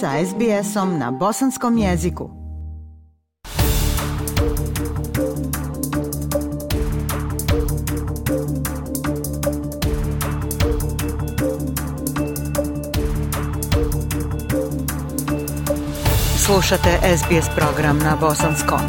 sa SBS-om na bosanskom jeziku. Slušate SBS program na bosanskom.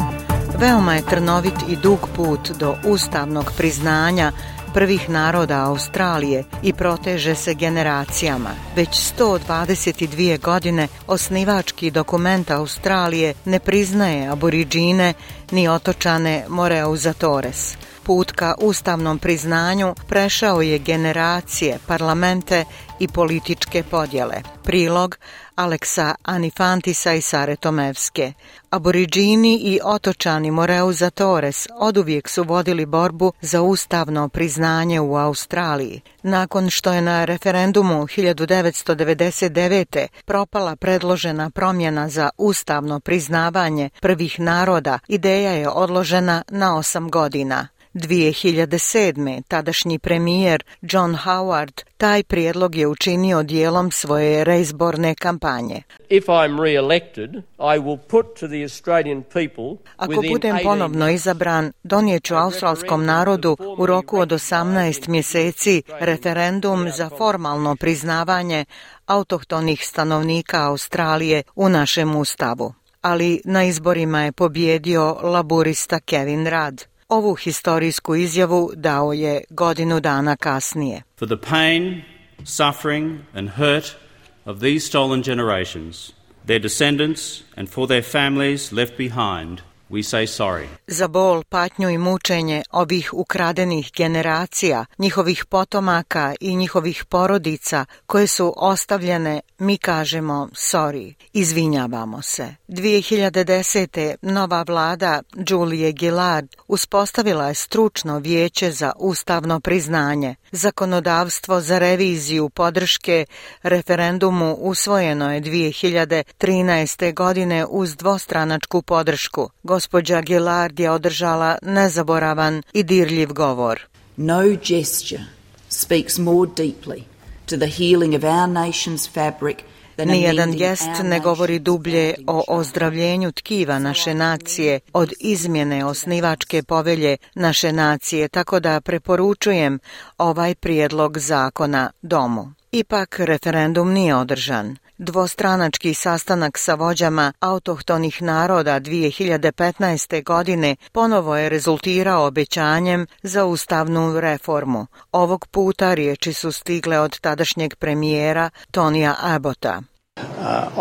Veoma je trnovit i dug put do ustavnog priznanja prvih naroda Australije i proteže se generacijama. Već 122 godine osnivački dokument Australije ne priznaje aboriđine ni otočane Moreuza Torres put ka ustavnom priznanju prešao je generacije, parlamente i političke podjele. Prilog Aleksa Anifantisa i Sare Tomevske. Aboriđini i otočani Moreuza Torres oduvijek su vodili borbu za ustavno priznanje u Australiji. Nakon što je na referendumu 1999. propala predložena promjena za ustavno priznavanje prvih naroda, ideja je odložena na osam godina. 2007. tadašnji premijer John Howard taj prijedlog je učinio dijelom svoje reizborne kampanje. If I'm reelected, I will put to the Australian people Ako budem ponovno izabran, donijeću australskom narodu u roku od 18 mjeseci referendum za formalno priznavanje autohtonih stanovnika Australije u našem ustavu. Ali na izborima je pobjedio laburista Kevin Rudd Ovu historijsku izjavu dao je godinu dana kasnije. For the pain, suffering and hurt of these stolen generations, their descendants and for their families left behind – We say sorry. Za bol, patnju i mučenje ovih ukradenih generacija, njihovih potomaka i njihovih porodica koje su ostavljene, mi kažemo sorry, izvinjavamo se. 2010. nova vlada Julie Gillard uspostavila je stručno vijeće za ustavno priznanje, Zakonodavstvo za reviziju podrške referendumu usvojeno je 2013. godine uz dvostranačku podršku. Gospođa Gillard je održala nezaboravan i dirljiv govor. No gesture speaks more deeply to the healing of our nation's fabric Nijedan gest ne govori dublje o ozdravljenju tkiva naše nacije od izmjene osnivačke povelje naše nacije, tako da preporučujem ovaj prijedlog zakona domu. Ipak referendum nije održan. Dvostranački sastanak sa vođama autohtonih naroda 2015. godine ponovo je rezultirao obećanjem za ustavnu reformu. Ovog puta riječi su stigle od tadašnjeg premijera Tonija Abota. Uh,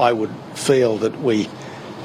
I would feel that we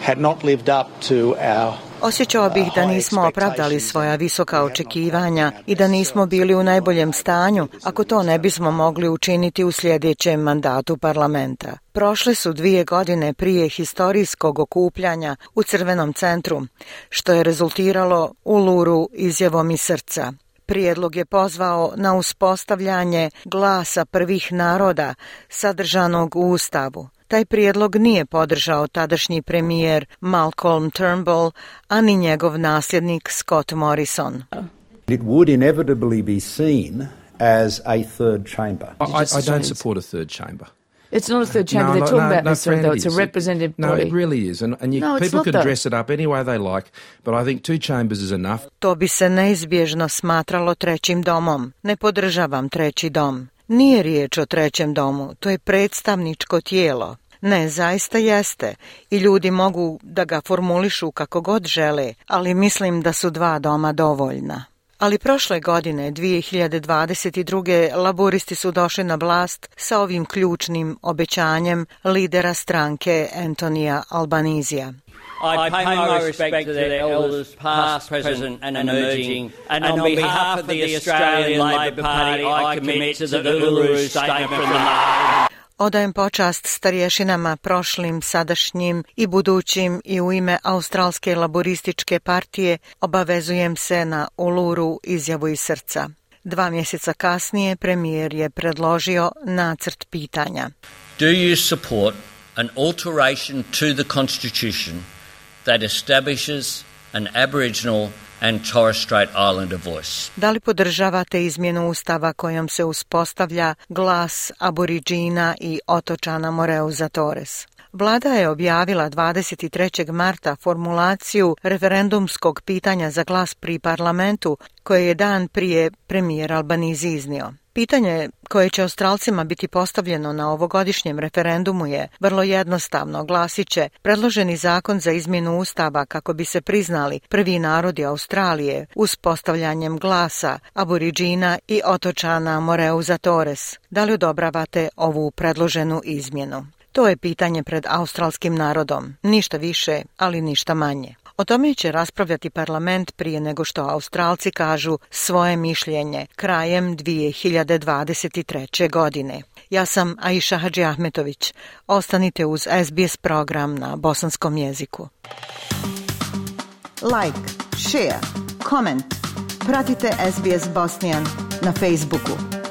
had not lived up to our Osjećao bih da nismo opravdali svoja visoka očekivanja i da nismo bili u najboljem stanju ako to ne bismo mogli učiniti u sljedećem mandatu parlamenta. Prošle su dvije godine prije historijskog okupljanja u Crvenom centru, što je rezultiralo u luru izjavom iz srca. Prijedlog je pozvao na uspostavljanje glasa prvih naroda sadržanog u Ustavu. Taj prijedlog nije podržao tadašnji premijer Malcolm Turnbull, a ni njegov nasljednik Scott Morrison. It would inevitably be seen as a third chamber. I, I don't support a third chamber. It's not a third chamber. No, They're talking no, about no, this, friend, though. It's a representative body. No, it really is. And, and you, no, people can that. dress it up any way they like, but I think two chambers is enough. To bi se neizbježno smatralo trećim domom. Ne podržavam treći dom. Nije riječ o trećem domu, to je predstavničko tijelo, Ne, zaista jeste. I ljudi mogu da ga formulišu kako god žele, ali mislim da su dva doma dovoljna. Ali prošle godine, 2022. laboristi su došli na vlast sa ovim ključnim obećanjem lidera stranke Antonija Albanizija. I pay, I pay my respect, respect to their elders, past, present and emerging, and, and on, on behalf of the Australian Labor Party, I commit to the Uluru statement from the heart. Odajem počast starješinama prošlim, sadašnjim i budućim i u ime Australske laborističke partije obavezujem se na Uluru izjavu iz srca. Dva mjeseca kasnije premijer je predložio nacrt pitanja. Do you support an alteration to the constitution that establishes an Aboriginal and Torres Strait Islander voice. Da li podržavate izmjenu ustava kojom se uspostavlja glas aboriđina i otočana Moreuza Torres? Vlada je objavila 23. marta formulaciju referendumskog pitanja za glas pri parlamentu koje je dan prije premijer Albanizi iznio. Pitanje koje će Australcima biti postavljeno na ovogodišnjem referendumu je vrlo jednostavno, glasiće predloženi zakon za izmjenu ustava kako bi se priznali prvi narodi Australije uz postavljanjem glasa aboriđina i otočana Moreuza Torres. Da li odobravate ovu predloženu izmjenu? To je pitanje pred australskim narodom. Ništa više, ali ništa manje. O tome će raspravljati parlament prije nego što Australci kažu svoje mišljenje krajem 2023. godine. Ja sam Aisha Hadži Ahmetović. Ostanite uz SBS program na bosanskom jeziku. Like, share, comment. Pratite SBS Bosnian na Facebooku.